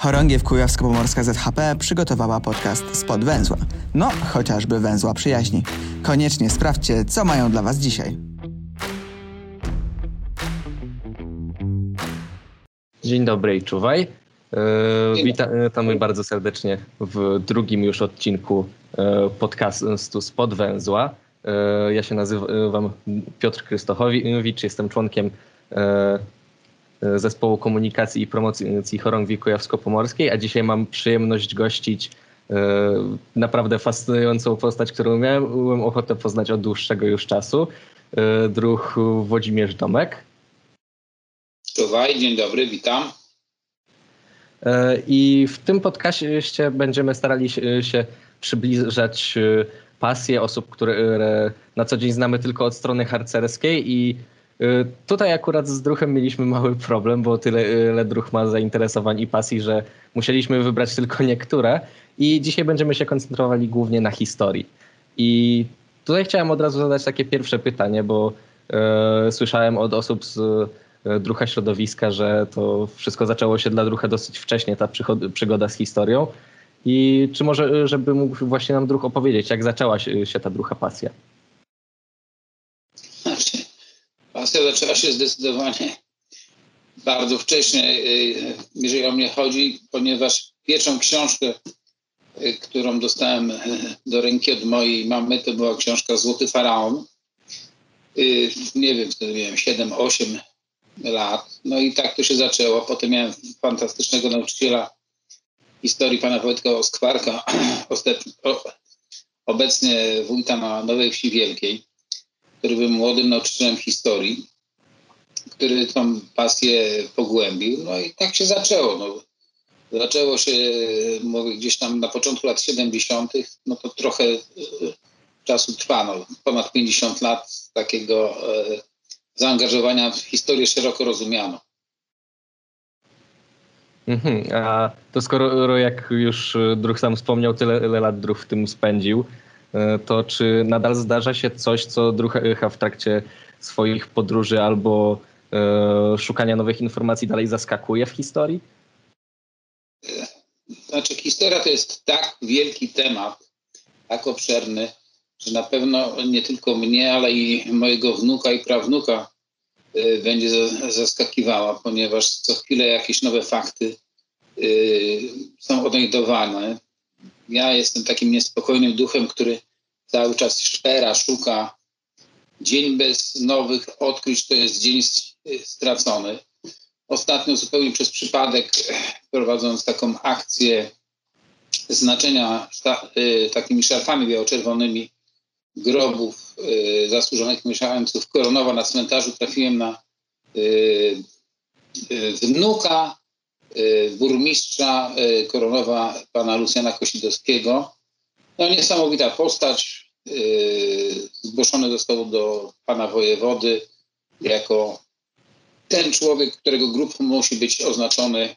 Chorągiew Kujawsko-Pomorska ZHP przygotowała podcast Spod Węzła. No, chociażby węzła przyjaźni. Koniecznie sprawdźcie, co mają dla Was dzisiaj. Dzień dobry i czuwaj. E, witamy bardzo serdecznie w drugim już odcinku e, podcastu Spod Węzła. E, ja się nazywam Piotr Krystochowicz, jestem członkiem Zespołu Komunikacji i Promocji Chorągwi Kujawsko-Pomorskiej, a dzisiaj mam przyjemność gościć naprawdę fascynującą postać, którą miałem ochotę poznać od dłuższego już czasu. Druh Włodzimierz Domek. Czuwaj, dzień dobry, witam. E, I w tym podcaście będziemy starali się przybliżać e, pasje osób, które na co dzień znamy tylko od strony harcerskiej i e, Tutaj akurat z druhem mieliśmy mały problem, bo tyle, tyle druh ma zainteresowań i pasji, że musieliśmy wybrać tylko niektóre i dzisiaj będziemy się koncentrowali głównie na historii. I tutaj chciałem od razu zadać takie pierwsze pytanie, bo e, słyszałem od osób z E, drucha środowiska, że to wszystko zaczęło się dla drucha dosyć wcześnie, ta przygoda z historią. I czy może, żeby mógł właśnie nam druh opowiedzieć, jak zaczęła się, się ta drucha pasja? Znaczy, pasja zaczęła się zdecydowanie bardzo wcześnie, e, jeżeli o mnie chodzi, ponieważ pierwszą książkę, e, którą dostałem do ręki od mojej mamy, to była książka Złoty Faraon. Nie wiem, wtedy miałem 7-8 lat. No i tak to się zaczęło. Potem miałem fantastycznego nauczyciela historii pana Wojtka Oskwarka, obecnie wójta na Nowej Wsi Wielkiej, który był młodym nauczycielem historii, który tą pasję pogłębił. No i tak się zaczęło. No, zaczęło się mówię, gdzieś tam na początku lat 70., no to trochę e, czasu trwano, ponad 50 lat takiego e, zaangażowania w historię szeroko rozumiano. Mhm, a to skoro jak już Druch sam wspomniał, tyle, tyle lat Druch w tym spędził, e, to czy nadal zdarza się coś, co Drucha w trakcie swoich podróży albo e, szukania nowych informacji dalej zaskakuje w historii? Znaczy, historia to jest tak wielki temat, tak obszerny, że na pewno nie tylko mnie, ale i mojego wnuka i prawnuka y, będzie zaskakiwała, ponieważ co chwilę jakieś nowe fakty są odnajdowane. Ja jestem takim niespokojnym duchem, który cały czas szpera, szuka. Dzień bez nowych odkryć to jest dzień stracony. Ostatnio zupełnie przez przypadek, prowadząc taką akcję znaczenia y, takimi szarfami biało-czerwonymi grobów y, zasłużonych mieszkańców Koronowa na cmentarzu trafiłem na y, wnuka burmistrza y, Koronowa, pana Lucjana Kosidowskiego. No niesamowita postać. Y, zgłoszony został do pana wojewody jako ten człowiek, którego grup musi być oznaczony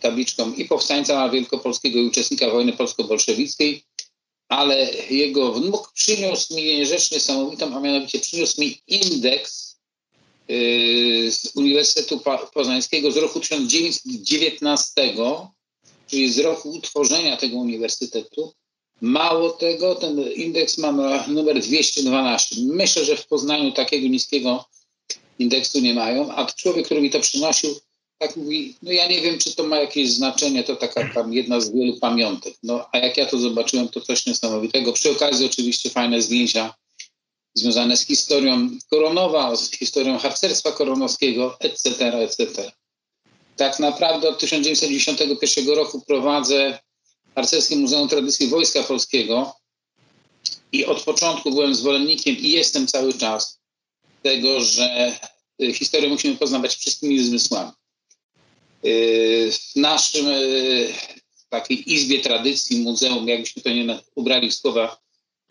tabliczką i powstańca wielkopolskiego i uczestnika wojny polsko-bolszewickiej ale jego wnuk przyniósł mi rzecz niesamowitą, a mianowicie przyniósł mi indeks z Uniwersytetu Poznańskiego z roku 1919, czyli z roku utworzenia tego uniwersytetu. Mało tego, ten indeks ma numer 212. Myślę, że w Poznaniu takiego niskiego indeksu nie mają, a człowiek, który mi to przynosił, tak mówi, no ja nie wiem, czy to ma jakieś znaczenie, to taka tam jedna z wielu pamiątek. No a jak ja to zobaczyłem, to coś niesamowitego. Przy okazji oczywiście fajne zdjęcia związane z historią Koronowa, z historią harcerstwa koronowskiego, etc., etc. Tak naprawdę od 1991 roku prowadzę Harcerskie Muzeum Tradycji Wojska Polskiego i od początku byłem zwolennikiem i jestem cały czas tego, że historię musimy poznawać wszystkimi zmysłami. Y, w naszym y, takiej izbie tradycji, muzeum, jakbyśmy to nie ubrali w słowa,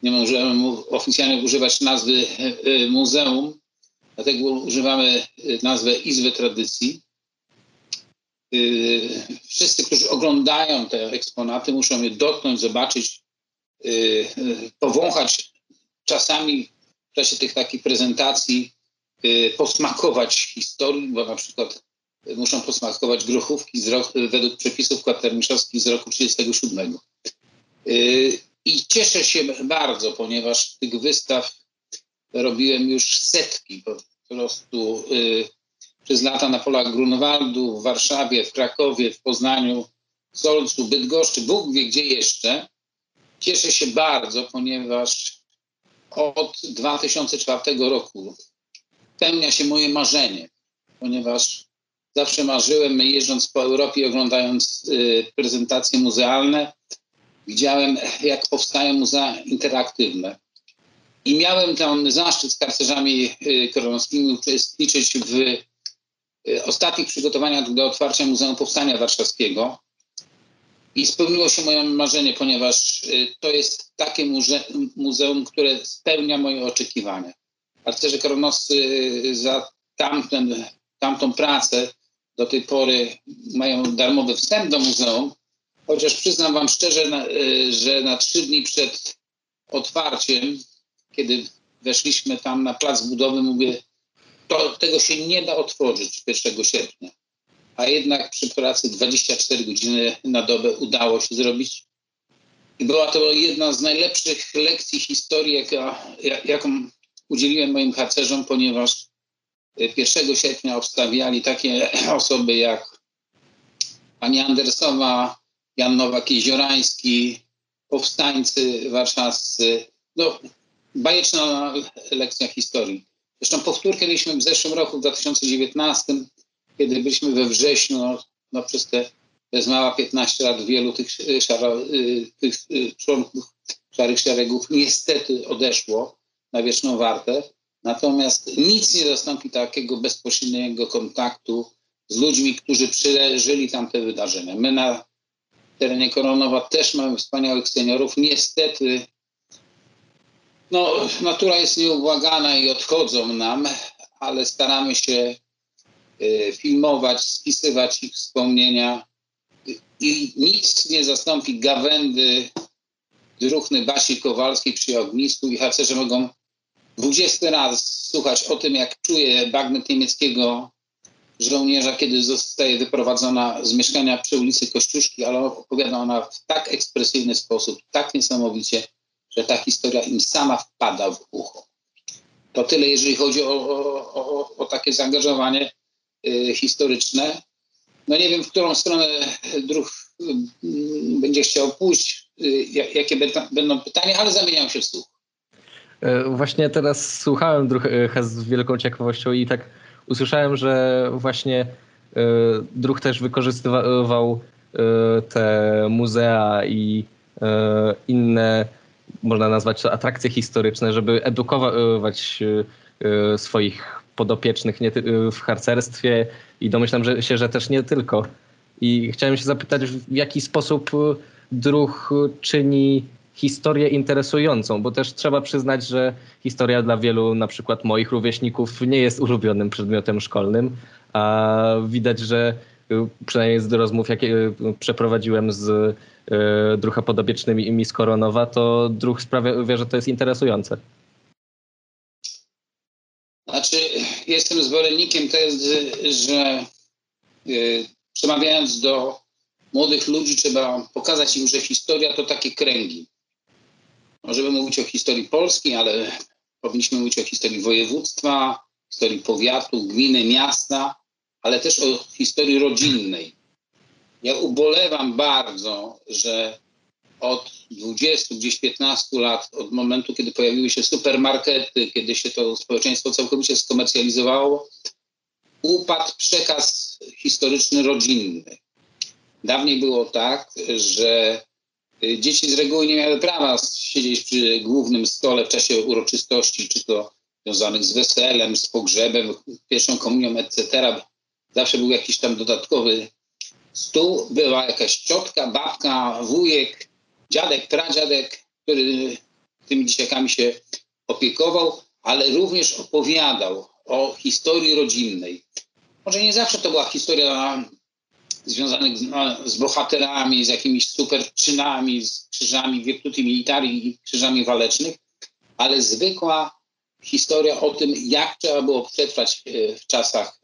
nie możemy oficjalnie używać nazwy y, muzeum, dlatego używamy nazwę Izby Tradycji. Wszyscy, którzy oglądają te eksponaty, muszą je dotknąć, zobaczyć, powąchać czasami w czasie tych takich prezentacji, posmakować historii, bo na przykład muszą posmakować grochówki roku, według przepisów kwatermiszowskich z roku 1937. I cieszę się bardzo, ponieważ tych wystaw robiłem już setki po prostu przez lata na polach Grunwaldu, w Warszawie, w Krakowie, w Poznaniu, w Solcu, Bydgoszczy, Bóg wie gdzie jeszcze. Cieszę się bardzo, ponieważ od 2004 roku spełnia się moje marzenie, ponieważ zawsze marzyłem, jeżdżąc po Europie, oglądając y, prezentacje muzealne, widziałem, jak powstają muzea interaktywne. I miałem ten zaszczyt z karcerzami y, koronowskimi uczestniczyć w y, ostatnich przygotowaniach do otwarcia Muzeum Powstania Warszawskiego. I spełniło się moje marzenie, ponieważ to jest takie muze muzeum, które spełnia moje oczekiwania. Harcerze koronowscy za tamten, tamtą pracę do tej pory mają darmowy wstęp do muzeum, chociaż przyznam wam szczerze, y, że na trzy dni przed otwarciem, kiedy weszliśmy tam na plac budowy, mówię, to tego się nie da otworzyć 1 sierpnia. A jednak przy pracy 24 godziny na dobę udało się zrobić. I była to jedna z najlepszych lekcji historii, jaka, jaką udzieliłem moim harcerzom, ponieważ 1 sierpnia obstawiali takie osoby jak pani Andersowa, Jan Nowak-Jeziorański, powstańcy warszawscy. No, bajeczna lekcja historii. Zresztą powtórkę mieliśmy w zeszłym roku, w 2019, kiedy byliśmy we wrześniu, no, no przez te bez mała 15 lat wielu tych, szara, tych członków szarych szeregów niestety odeszło na wieczną wartę. Natomiast nic nie zastąpi takiego bezpośredniego kontaktu z ludźmi, którzy przeżyli tamte wydarzenia. My na terenie Koronowa też mamy wspaniałych seniorów. Niestety no, natura jest nieubłagana i odchodzą nam, ale staramy się y, filmować, spisywać ich wspomnienia i nic nie zastąpi gawędy druhny Basi Kowalskiej przy ognisku i harcerze mogą dwudziesty raz słuchać o tym, jak czuje bagnet niemieckiego żołnierza, kiedy zostaje wyprowadzona z mieszkania przy ulicy Kościuszki, ale opowiada ona w tak ekspresyjny sposób, tak niesamowicie, że ta historia im sama wpada w ucho. To tyle, jeżeli chodzi o, o, o, o takie zaangażowanie y, historyczne. No nie wiem, w którą stronę druh y, będzie chciał pójść, y, jakie będą pytania, ale zamieniam się w słuch. E, właśnie teraz słuchałem trochę z wielką ciekawością i tak usłyszałem, że właśnie e, Druh też wykorzystywał e, te muzea i inne, można nazwać to atrakcje historyczne, żeby edukować swoich podopiecznych w harcerstwie i domyślam że się, że też nie tylko. I chciałem się zapytać, w jaki sposób druh czyni historię interesującą, bo też trzeba przyznać, że historia dla wielu, na przykład moich rówieśników, nie jest ulubionym przedmiotem szkolnym, a widać, że y, przynajmniej z rozmów, jakie y, przeprowadziłem z y, drucha podobiecznymi z Koronowa, to druh sprawia, że to jest interesujące. Znaczy, jestem zwolennikiem jest, że przemawiając do młodych ludzi, trzeba pokazać im, że historia to takie kręgi. Możemy mówić o historii Polski, ale powinniśmy mówić o historii województwa, historii powiatu, gminy, miasta, ale też o historii rodzinnej. Ja ubolewam bardzo, że od 20, gdzieś 15 lat, od momentu, kiedy pojawiły się supermarkety, kiedy się to społeczeństwo całkowicie skomercjalizowało, upadł przekaz historyczny rodzinny. Dawniej było tak, że dzieci z reguły nie miały prawa siedzieć przy głównym stole w czasie uroczystości, czy to związanych z weselem, z pogrzebem, pierwszą komunią, etc. Zawsze był jakiś tam dodatkowy stół, była jakaś ciotka, babka, wujek, dziadek, pradziadek, który tymi dzieciakami się opiekował, ale również opowiadał o historii rodzinnej. Może nie zawsze to była historia związanych z, no, z bohaterami, z jakimiś superczynami, z krzyżami virtuti militari i krzyżami walecznych, ale zwykła historia o tym, jak trzeba było przetrwać e, w czasach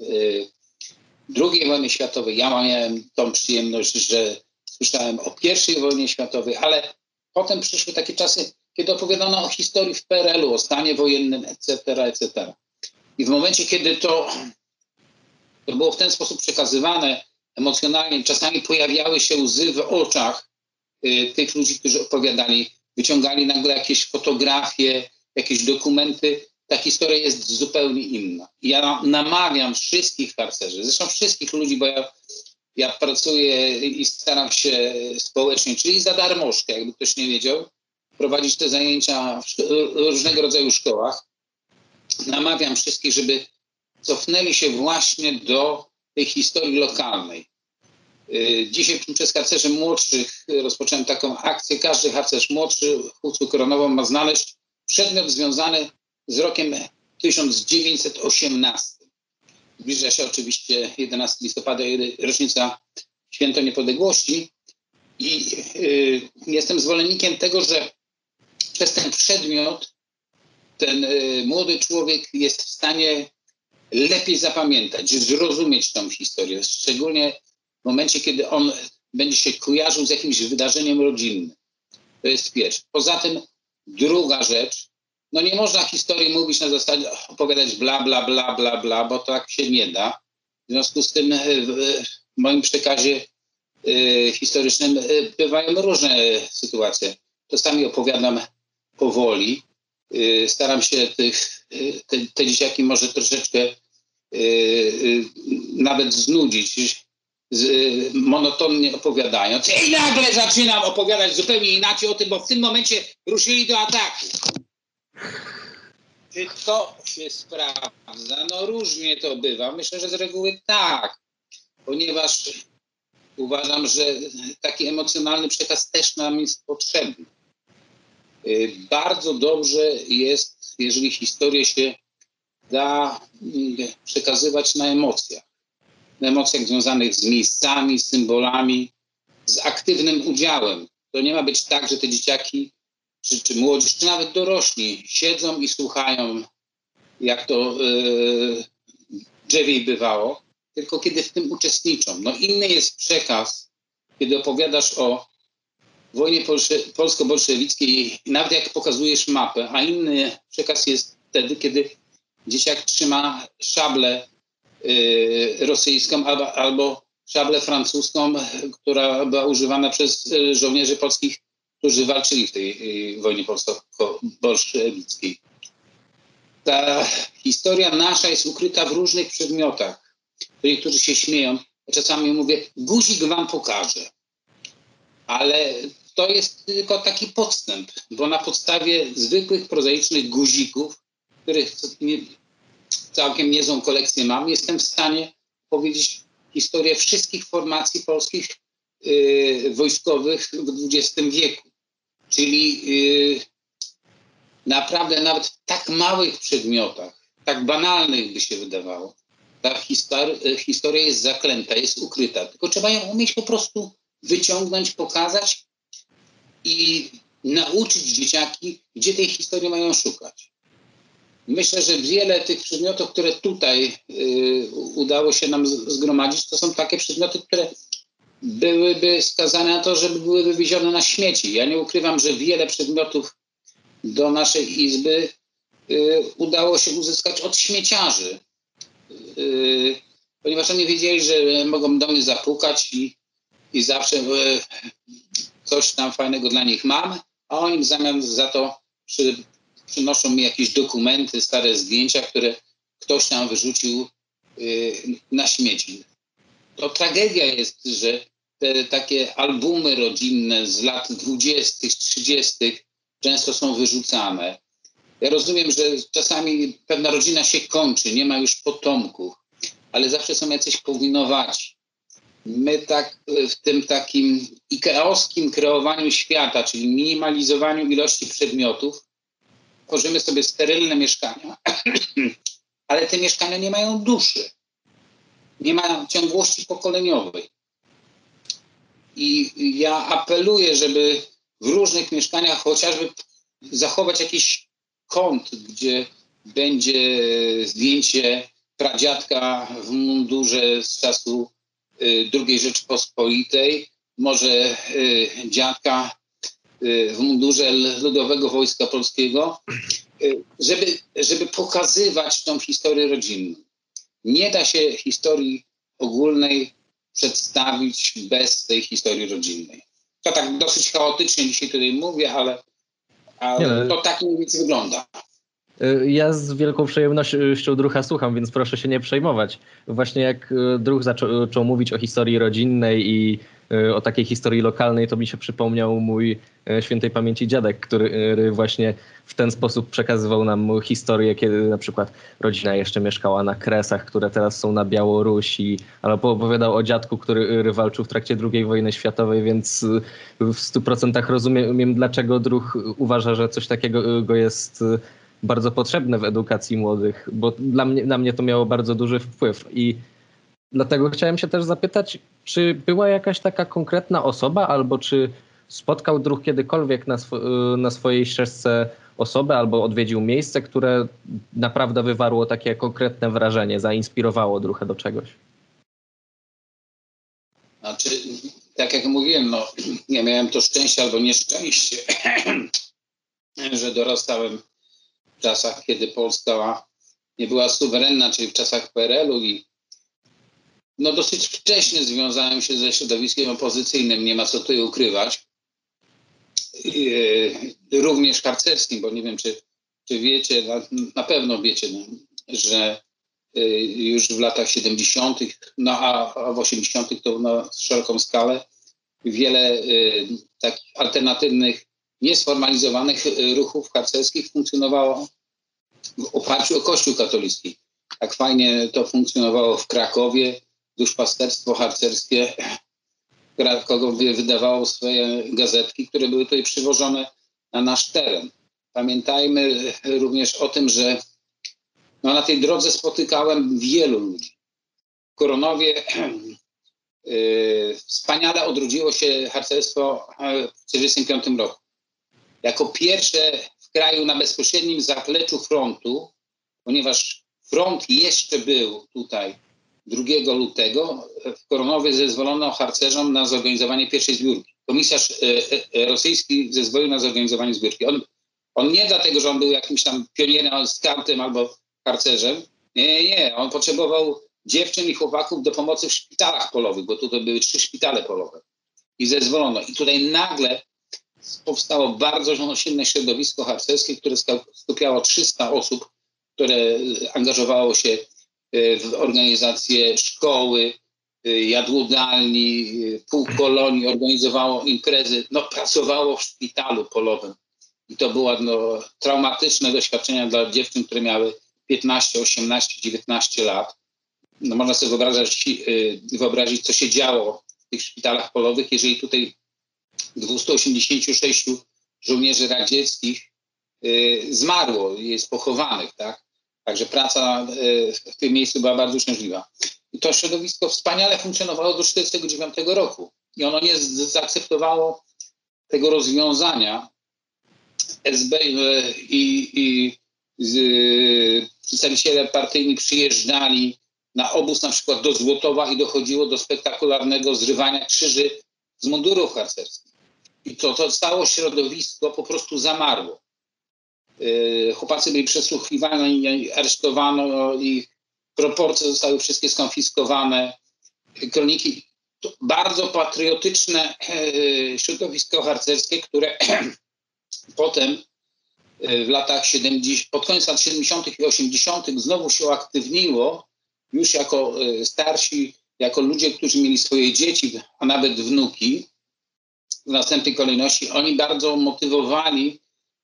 II wojny światowej. Ja miałem tą przyjemność, że słyszałem o I wojnie światowej, ale potem przyszły takie czasy, kiedy opowiadano o historii w PRL-u, o stanie wojennym, etc., etc. I w momencie, kiedy to, to było w ten sposób przekazywane emocjonalnie, czasami pojawiały się łzy w oczach y, tych ludzi, którzy opowiadali, wyciągali nagle jakieś fotografie, jakieś dokumenty. Ta historia jest zupełnie inna. Ja namawiam wszystkich harcerzy, zresztą wszystkich ludzi, bo ja, ja pracuję i staram się społecznie, czyli za darmożkę, jakby ktoś nie wiedział, prowadzić te zajęcia w różnego rodzaju szkołach. Namawiam wszystkich, żeby cofnęli się właśnie do tej historii lokalnej. Y, dzisiaj przez harcerzy młodszych rozpocząłem taką akcję. Każdy harcerz młodszy Hucu Koronową ma znaleźć przedmiot związany z rokiem 1918. Zbliża się oczywiście 11 listopada, rocznica Święto Niepodległości. I y, jestem zwolennikiem tego, że przez ten przedmiot ten y, młody człowiek jest w stanie lepiej zapamiętać, zrozumieć tą historię, szczególnie w momencie, kiedy on będzie się kojarzył z jakimś wydarzeniem rodzinnym. To jest pierwsze. Poza tym druga rzecz, no nie można historii mówić na zasadzie opowiadać bla, bla, bla, bla, bla, bo tak się nie da. W związku z tym w moim przekazie y, historycznym bywają różne sytuacje. Czasami opowiadam powoli. Y, staram się tych, te, te dzieciaki może troszeczkę nawet znudzić, monotonnie opowiadając. I nagle zaczynam opowiadać zupełnie inaczej o tym, bo w tym momencie ruszyli do ataku. Czy to się sprawdza? No różnie to bywa. Myślę, że z reguły tak, ponieważ uważam, że taki emocjonalny przekaz też nam jest potrzebny. Y, bardzo dobrze jest, jeżeli historię się da mm, przekazywać na emocjach. Na emocjach związanych z miejscami, symbolami, z aktywnym udziałem. To nie ma być tak, że te dzieciaki czy, czy młodzież, czy nawet dorośli siedzą i słuchają, jak to yy, drzewiej bywało, tylko kiedy w tym uczestniczą. No inny jest przekaz, kiedy opowiadasz o wojnie polsko-bolszewickiej, nawet jak pokazujesz mapę, a inny przekaz jest wtedy, kiedy dzieciak trzyma szablę yy, rosyjską albo, albo szablę francuską, która była używana przez y, żołnierzy polskich którzy walczyli w tej y, wojnie polsko-bolszewickiej. Ta historia nasza jest ukryta w różnych przedmiotach. Niektórzy się śmieją. Czasami mówię, guzik wam pokażę. Ale to jest tylko taki podstęp, bo na podstawie zwykłych, prozaicznych guzików, których całkiem niezłą kolekcję mam, jestem w stanie powiedzieć historię wszystkich formacji polskich yy, wojskowych w XX wieku. Czyli yy, naprawdę nawet w tak małych przedmiotach, tak banalnych by się wydawało, ta histori- historia jest zaklęta, jest ukryta. Tylko trzeba ją umieć po prostu wyciągnąć, pokazać i nauczyć dzieciaki, gdzie tej historii mają szukać. Myślę, że wiele tych przedmiotów, które tutaj y, udało się nam zgromadzić, to są takie przedmioty, które byłyby skazane na to, żeby były wywiezione na śmieci. Ja nie ukrywam, że wiele przedmiotów do naszej izby y, udało się uzyskać od śmieciarzy, y, ponieważ oni wiedzieli, że mogą do mnie zapukać i, i zawsze y, coś tam fajnego dla nich mam, a oni w zamian za to przy, przynoszą mi jakieś dokumenty, stare zdjęcia, które ktoś tam wyrzucił y, na śmieci to tragedia jest, że te takie albumy rodzinne z lat 20., 30. często są wyrzucane. Ja rozumiem, że czasami pewna rodzina się kończy, nie ma już potomków, ale zawsze są jacyś powinowaci. My tak w tym takim ikeowskim kreowaniu świata, czyli minimalizowaniu ilości przedmiotów, tworzymy sobie sterylne mieszkania, ale te mieszkania nie mają duszy nie ma ciągłości pokoleniowej. I ja apeluję, żeby w różnych mieszkaniach chociażby zachować jakiś kąt, gdzie będzie zdjęcie pradziadka w mundurze z czasu II Rzeczypospolitej, może dziadka w mundurze Ludowego Wojska Polskiego, żeby, żeby pokazywać tą historię rodzinną. Nie da się historii ogólnej przedstawić bez tej historii rodzinnej. To tak dosyć chaotycznie dzisiaj tutaj mówię, ale, ale to tak mniej więcej wygląda. Y, ja z wielką przyjemnością Drucha słucham, więc proszę się nie przejmować. Właśnie jak y, Druch zaczął mówić o historii rodzinnej i y, o takiej historii lokalnej, to mi się przypomniał mój świętej pamięci dziadek, który właśnie w ten sposób przekazywał nam historię, kiedy na przykład rodzina jeszcze mieszkała na Kresach, które teraz są na Białorusi, albo opowiadał o dziadku, który walczył w trakcie II wojny światowej, więc w stu procentach rozumiem, dlaczego Druch uważa, że coś takiego jest bardzo potrzebne w edukacji młodych, bo dla mnie, na mnie to miało bardzo duży wpływ. I dlatego chciałem się też zapytać, czy była jakaś taka konkretna osoba, albo czy spotkał druh kiedykolwiek na, sw- na swojej ścieżce osobę albo odwiedził miejsce, które naprawdę wywarło takie konkretne wrażenie, zainspirowało druhę do czegoś? Znaczy, tak jak mówiłem, no, ja miałem to szczęście albo nieszczęście, że dorastałem czasach, kiedy Polska nie była suwerenna, czyli w czasach PRL-u i no dosyć wcześnie związałem się ze środowiskiem opozycyjnym, nie ma co tutaj ukrywać. E, również harcerskim, bo nie wiem, czy, czy wiecie, na, pewno wiecie, że e, już w latach 70., no a, w 80. to na szeroką skalę wiele y, takich alternatywnych niesformalizowanych ruchów harcerskich funkcjonowało w oparciu o Kościół katolicki. Tak fajnie to funkcjonowało w Krakowie, duszpasterstwo harcerskie Krakowie wydawało swoje gazetki, które były tutaj przywożone na nasz teren. Pamiętajmy również o tym, że no, na tej drodze spotykałem wielu ludzi. W Koronowie yy, wspaniale odrodziło się harcerstwo w 1945 roku jako pierwsze kraju na bezpośrednim zapleczu frontu, ponieważ front jeszcze był tutaj 2 lutego, w Koronowie zezwolono harcerzom na zorganizowanie pierwszej zbiórki. Komisarz e, e, rosyjski zezwolił na zorganizowanie zbiórki. On, on nie dlatego, że on był jakimś tam pionierem, skautem albo harcerzem. Nie, nie. On potrzebował dziewczyn i chłopaków do pomocy w szpitalach polowych, bo tutaj były trzy szpitale polowe. I zezwolono. I tutaj nagle powstało bardzo silne środowisko harcerskie, które skupiało 300 osób, które angażowało się e, w organizację szkoły, e, jadłodalni, e, półkolonii, organizowało imprezy, no, pracowało w szpitalu polowym. I to było no, traumatyczne doświadczenia dla dziewczyn, które miały 15, 18, 19 lat. No, można sobie wyobrazić, wyobrazić, co się działo w tych szpitalach polowych, jeżeli tutaj 286 żołnierzy radzieckich y, zmarło, jest pochowanych, tak? Także praca y, w tym miejscu była bardzo uciążliwa. I to środowisko wspaniale funkcjonowało do 1949 roku. I ono nie zaakceptowało tego rozwiązania. SB y, i, i z, przedstawiciele partyjni przyjeżdżali na obóz na przykład do Złotowa i dochodziło do spektakularnego zrywania krzyży z mundurów harcerskich. I to, to całe środowisko po prostu zamarło. Yy, chłopacy byli przesłuchiwani, aresztowano ich, proporcje zostały wszystkie skonfiskowane. Kroniki, bardzo patriotyczne yy, środowisko harcerskie, które potem yy, w latach 70, pod koniec lat 70. i 80. znowu się uaktywniło, już jako starsi, jako ludzie, którzy mieli swoje dzieci, a nawet wnuki, w następnej kolejności, oni bardzo motywowali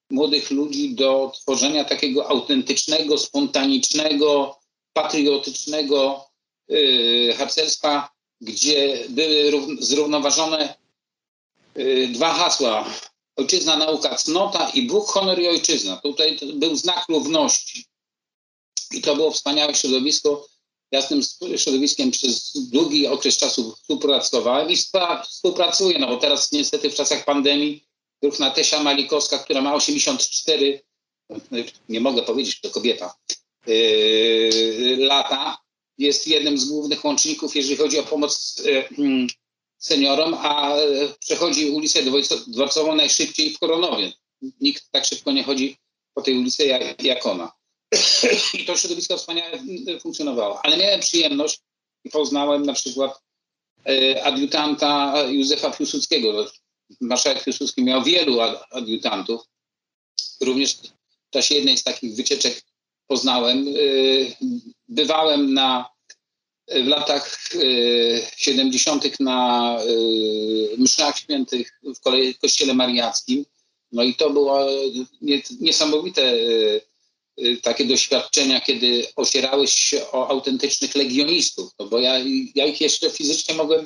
młodych ludzi do tworzenia takiego autentycznego, spontanicznego, patriotycznego yy, harcerstwa, gdzie były zrównoważone yy, dwa hasła. Ojczyzna, nauka, cnota i Bóg, honor i ojczyzna. Tutaj był znak równości. I to było wspaniałe środowisko, ja z środowiskiem przez długi okres czasu współpracowałem i współpracuję, no bo teraz niestety w czasach pandemii ruch Natesia Malikowska, która ma 84, nie mogę powiedzieć, to kobieta, lata jest jednym z głównych łączników, jeżeli chodzi o pomoc mm, seniorom, a przechodzi ulicę Dworcową najszybciej w Koronowie. Nikt tak szybko nie chodzi po tej ulicy jak, jak ona. I to środowisko wspaniale funkcjonowało. Ale miałem przyjemność i poznałem na przykład e, adiutanta Józefa Piłsudskiego. Marszałek Piłsudski miał wielu adiutantów. Również w czasie jednej z takich wycieczek poznałem. E, bywałem na, w latach 70. E, na mszach świętych w kościele mariackim. No i to było niesamowite Y, takie doświadczenia, kiedy ocierałeś się o autentycznych legionistów, no bo ja, ja ich jeszcze fizycznie mogłem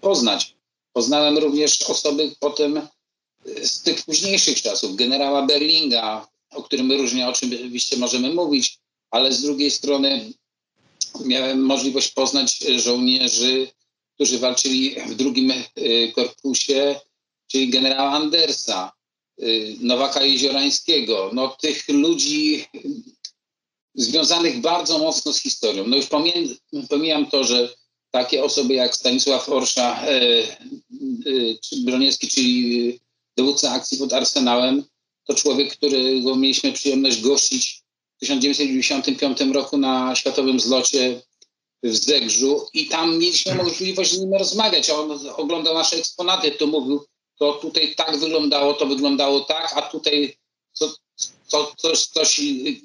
poznać. Poznałem również osoby potem y, z tych późniejszych czasów, generała Berlinga, o którym różnie oczywiście możemy mówić, ale z drugiej strony miałem możliwość poznać żołnierzy, którzy walczyli w drugim y, korpusie, czyli generała Andersa, Y, Nowaka Jeziorańskiego, no tych ludzi związanych bardzo mocno z historią. No już pomijam to, że takie osoby jak Stanisław Orsza e, e, Broniewski, czyli dowódca akcji pod Arsenałem, to człowiek, którego mieliśmy przyjemność gościć w 1995 roku na światowym zlocie w Zegrzu i tam mieliśmy możliwość z nim rozmawiać. On oglądał nasze eksponaty, to mówił, to tutaj tak wyglądało, to wyglądało tak, a tutaj to, to, coś, coś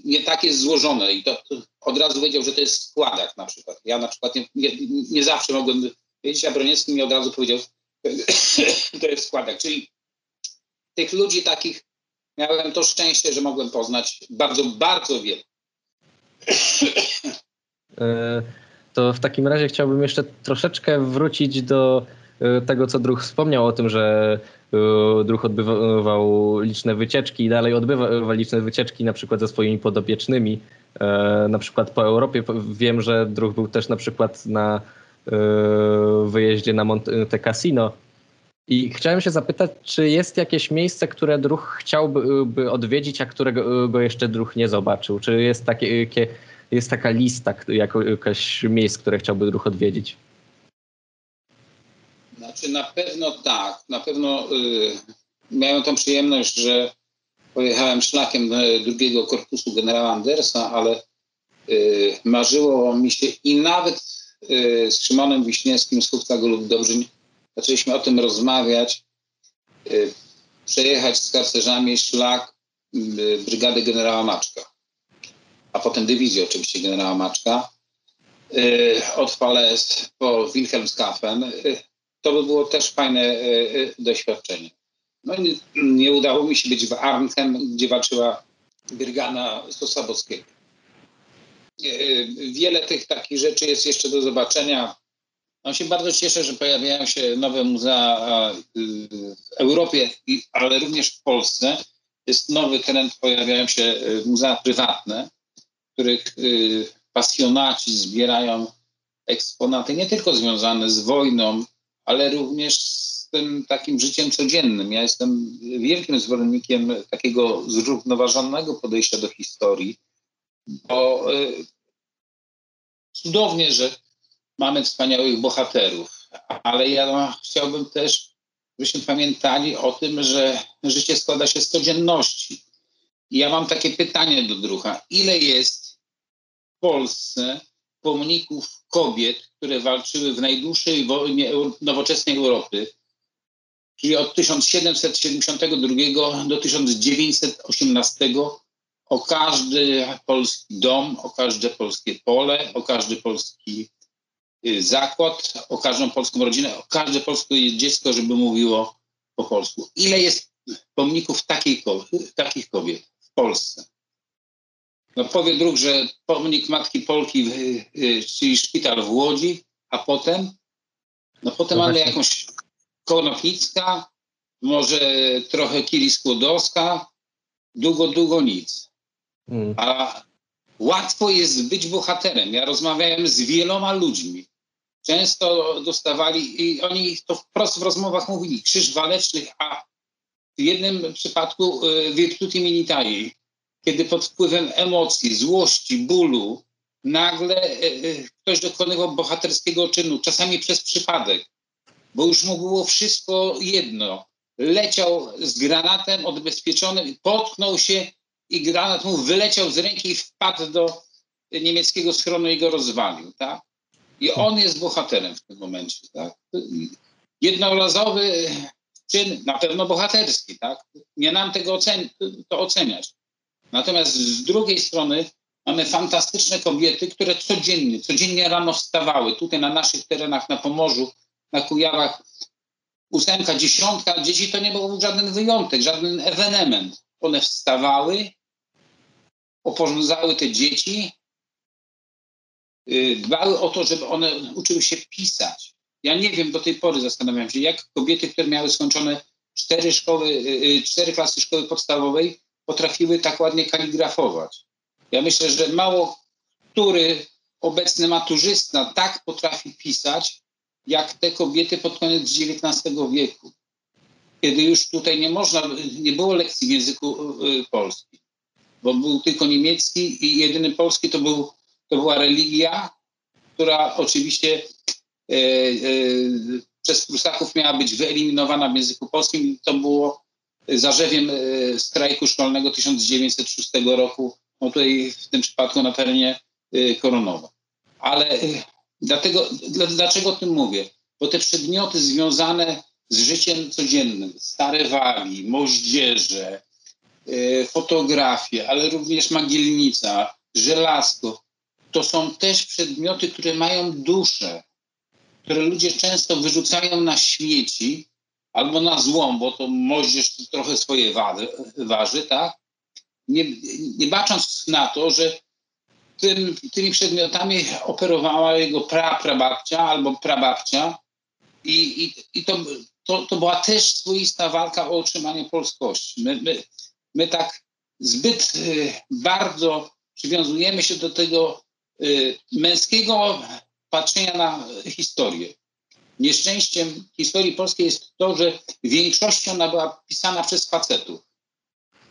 nie tak jest złożone i to, to, od razu wiedział, że to jest składak na przykład. Ja na przykład nie, nie, nie zawsze mogłem wiedzieć, a Broniecki mi od razu powiedział, to jest składak. Czyli tych ludzi takich miałem to szczęście, że mogłem poznać bardzo, bardzo wiele. E, to w takim razie chciałbym jeszcze troszeczkę wrócić do tego, co Druch wspomniał o tym, że e, Druch odbywał liczne wycieczki i dalej odbywa liczne wycieczki na przykład ze swoimi podopiecznymi, e, na przykład po Europie. Wiem, że Druch był też na przykład na wyjeździe na Monte Cassino. I chciałem się zapytać, czy jest jakieś miejsce, które Druch chciałby odwiedzić, a którego go jeszcze Druch nie zobaczył? Czy jest, takie, jest taka lista jakaś miejsc, które chciałby Druch odwiedzić? Znaczy na pewno tak, na pewno y, miałem tą przyjemność, że pojechałem szlakiem y, drugiego korpusu generała Andersa, ale y, marzyło mi się i nawet y, z Szymonem Wiśniewskim z Hufta lub Dobrzyń zaczęliśmy o tym rozmawiać, y, przejechać z karcerzami szlak y, brygady generała Maczka, a potem dywizji oczywiście generała Maczka. Od Fales po Wilhelmshaven to by było też fajne e, e, doświadczenie. No nie, nie udało mi się być w Arnhem, gdzie walczyła Brygana Sosabowskiego. E, wiele tych takich rzeczy jest jeszcze do zobaczenia. No się bardzo cieszę, że pojawiają się nowe muzea w Europie, ale również w Polsce. Jest nowy trend, pojawiają się muzea prywatne, w których pasjonaci zbierają eksponaty nie tylko związane z wojną, ale również z tym takim życiem codziennym. Ja jestem wielkim zwolennikiem takiego zrównoważonego podejścia do historii, bo y, cudownie, że mamy wspaniałych bohaterów, ale ja chciałbym też, żebyśmy pamiętali o tym, że życie składa się z codzienności. I ja mam takie pytanie do drucha. Ile jest w Polsce pomników kobiet, które walczyły w najdłuższej wojnie nowoczesnej Europy, czyli od 1772 do 1918 o każdy polski dom, o każde polskie pole, o każdy polski y, zakład, o każdą polską rodzinę, o każde polskie dziecko, żeby mówiło po polsku. Ile jest pomników takiej, takich kobiet w Polsce? No powie drugi, że pomnik Matki Polki, czyli szpital w Łodzi, a potem? No potem no mamy jakąś Konopnicka, może trochę Kili Skłodowska, długo, długo nic. Hmm. A łatwo jest być bohaterem. Ja rozmawiałem z wieloma ludźmi. Często dostawali, i oni to wprost w rozmowach mówili, krzyż walecznych, a w jednym przypadku y, virtuti militari, kiedy pod wpływem emocji, złości, bólu nagle e, e, ktoś dokonywał bohaterskiego czynu, czasami przez przypadek, bo już mu było wszystko jedno. Leciał z granatem odbezpieczonym, potknął się i granat mu wyleciał z ręki i wpadł do niemieckiego schronu i go rozwalił. Tak? I on jest bohaterem w tym momencie. Tak? Jednorazowy czyn, na pewno bohaterski. Tak? Nie nam tego ocen to oceniać. Natomiast z drugiej strony mamy fantastyczne kobiety, które codziennie, codziennie rano wstawały. Tutaj na naszych terenach, na Pomorzu, na Kujawach, ósemka, dziesiątka dzieci to nie był żaden wyjątek, żaden ewenement. One wstawały, oporządzały te dzieci, y, dbały o to, żeby one uczyły się pisać. Ja nie wiem, do tej pory zastanawiam się, jak kobiety, które miały skończone cztery szkoły, y, y, cztery klasy szkoły podstawowej, potrafiły tak ładnie kaligrafować. Ja myślę, że mało który obecny maturzysta tak potrafi pisać, jak te kobiety pod koniec XIX wieku, kiedy już tutaj nie można, nie było lekcji w języku y, polskim, bo był tylko niemiecki i jedyny polski to, był, to była religia, która oczywiście e, e, przez Prusaków miała być wyeliminowana w języku polskim. To było zarzewiem e, strajku szkolnego 1906 roku, no tutaj w tym przypadku na terenie e, Koronowa. Ale e, dlatego, dlaczego o tym mówię? Bo te przedmioty związane z życiem codziennym, stare wagi, moździerze, fotografie, ale również magielnica, żelazko, to są też przedmioty, które mają duszę, które ludzie często wyrzucają na śmieci, albo na złą, bo to moździerz trochę swoje wady, waży, tak? Nie, nie bacząc na to, że tym, tymi przedmiotami operowała jego pra, prababcia albo prababcia i, i, i to, to, to była też swoista walka o utrzymanie polskości. My, my, my tak zbyt y, bardzo przywiązujemy się do tego y, męskiego patrzenia na historię. Nieszczęściem historii polskiej jest to, że w większości ona była pisana przez facetów.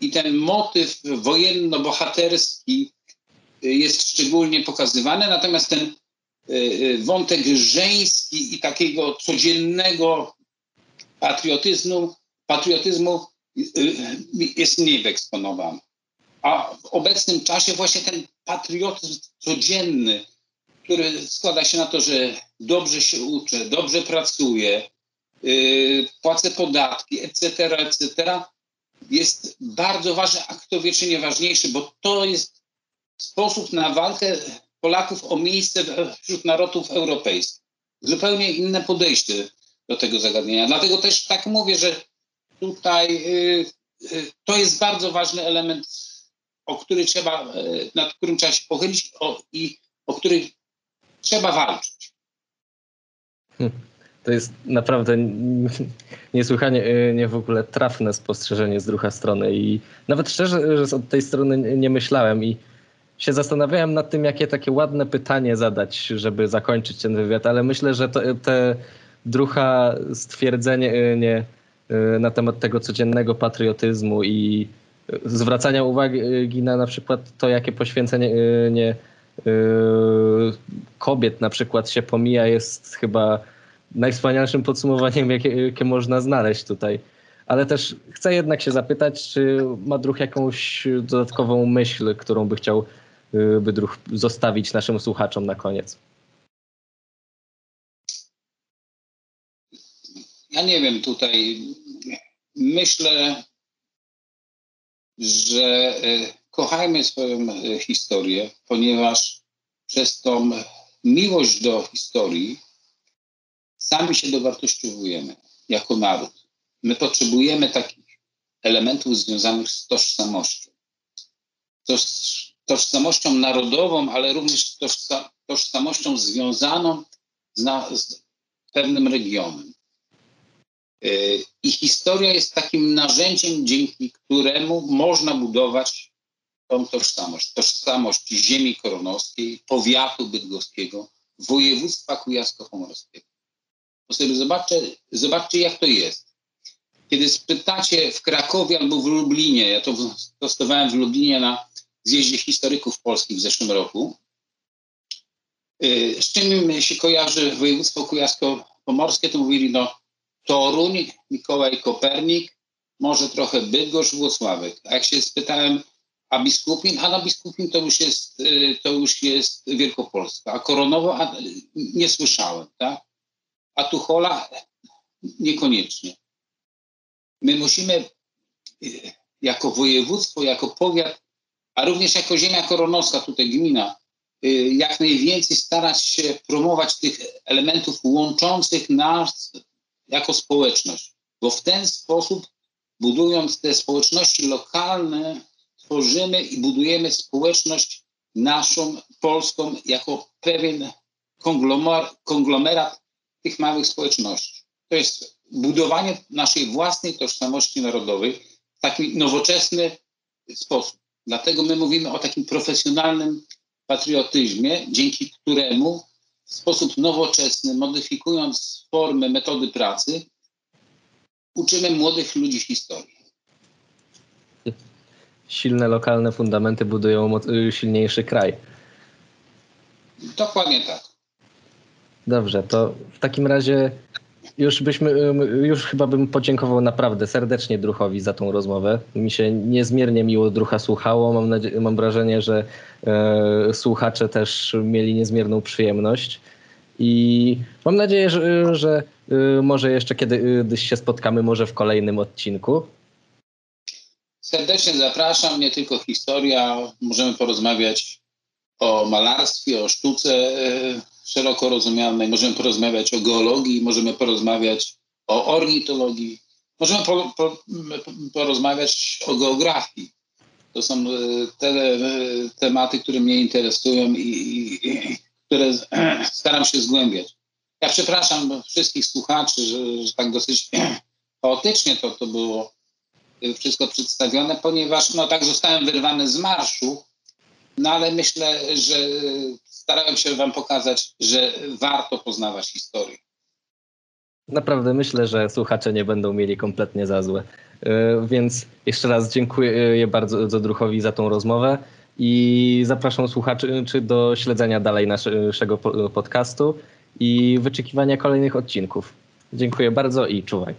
I ten motyw wojenno-bohaterski jest szczególnie pokazywany, natomiast ten y, y, wątek żeński i takiego codziennego patriotyzmu, patriotyzmu y, jest mniej wyeksponowany. A w obecnym czasie właśnie ten patriotyzm codzienny, który składa się na to, że dobrze się uczę, dobrze pracuję, yy, płacę podatki, etc., etc., jest bardzo ważny, a kto wie, czy nie ważniejszy, bo to jest sposób na walkę Polaków o miejsce wśród narodów europejskich. Zupełnie inne podejście do tego zagadnienia. Dlatego też tak mówię, że tutaj yy, yy, to jest bardzo ważny element, o który trzeba, yy, nad którym trzeba się pochylić o, i o który trzeba walczyć. Hmm. To jest naprawdę niesłychanie y, nie w ogóle trafne spostrzeżenie z drugiej strony i nawet szczerze, że od tej strony nie myślałem i się zastanawiałem nad tym, jakie takie ładne pytanie zadać, żeby zakończyć ten wywiad, ale myślę, że to, te drucha stwierdzenie y, nie, y, na temat tego codziennego patriotyzmu i zwracania uwagi na na przykład to, jakie poświęcenie nie kobiet na przykład się pomija, jest chyba najwspanialszym podsumowaniem, jakie, jakie można znaleźć tutaj. Ale też chcę jednak się zapytać, czy ma druh jakąś dodatkową myśl, którą by chciał yy, by druh zostawić naszym słuchaczom na koniec? Ja nie wiem, tutaj myślę, że e, kochajmy swoją e, historię, ponieważ przez tą miłość do historii sami się dowartościowujemy jako naród. My potrzebujemy takich elementów związanych z tożsamością. Toż, tożsamością narodową, ale również tożsa, tożsamością związaną z, na, z pewnym regionem. E, I historia jest takim narzędziem, dzięki któremu można budować tą tożsamość, tożsamość ziemi koronowskiej, powiatu bydgoskiego, województwa kujawsko-pomorskiego. sobie zobaczcie, zobaczcie, jak to jest. kiedy spytacie w Krakowie albo w Lublinie, ja to testowałem w Lublinie na zjeździe historyków polskich w zeszłym roku, y, z czym się kojarzy województwo kujawsko-pomorskie, to mówili no Toruń, Mikołaj Kopernik, może trochę Bydgoszcz, Włocławek. A jak się spytałem, a Biskupin, a na Biskupin to już jest, y, to już jest Wielkopolska, a Koronowo a, nie słyszałem, tak? A Tuchola niekoniecznie. My musimy y, jako województwo, jako powiat, a również jako ziemia koronowska, tutaj gmina, y, jak najwięcej starać się promować tych elementów łączących nas jako społeczność, bo w ten sposób, budując te społeczności lokalne, tworzymy i budujemy społeczność naszą, polską, jako pewien konglomerat tych małych społeczności. To jest budowanie naszej własnej tożsamości narodowej w taki nowoczesny sposób. Dlatego my mówimy o takim profesjonalnym patriotyzmie, dzięki któremu w sposób nowoczesny, modyfikując formy, metody pracy, uczymy młodych ludzi historii. Silne lokalne fundamenty budują silniejszy kraj. Dokładnie tak. Dobrze, to w takim razie już byśmy, już chyba bym podziękował naprawdę serdecznie Druchowi za tą rozmowę. Mi się niezmiernie miło Drucha słuchało. Mam, nadzie- mam wrażenie, że e, słuchacze też mieli niezmierną przyjemność. I mam nadzieję, że, że e, może jeszcze kiedyś się spotkamy, może w kolejnym odcinku. Serdecznie zapraszam, nie tylko historia. Możemy porozmawiać o malarstwie, o sztuce e, szeroko rozumianej. Możemy porozmawiać o geologii, możemy porozmawiać o ornitologii, możemy po, po, porozmawiać o geografii. To są e, te e, tematy, które mnie interesują i, i, i które staram się zgłębiać. Ja przepraszam wszystkich słuchaczy, że, że tak dosyć chaotycznie to, to było wszystko przedstawione, ponieważ no, tak zostałem wyrwany z marszu, no ale myślę, że starałem się Wam pokazać, że warto poznawać historię. Naprawdę myślę, że słuchacze nie będą mieli kompletnie za złe. E, więc jeszcze raz dziękuję bardzo Druchowi za tą rozmowę i zapraszam słuchaczy do śledzenia dalej naszego podcastu i wyczekiwania kolejnych odcinków. Dziękuję bardzo i czuwaj.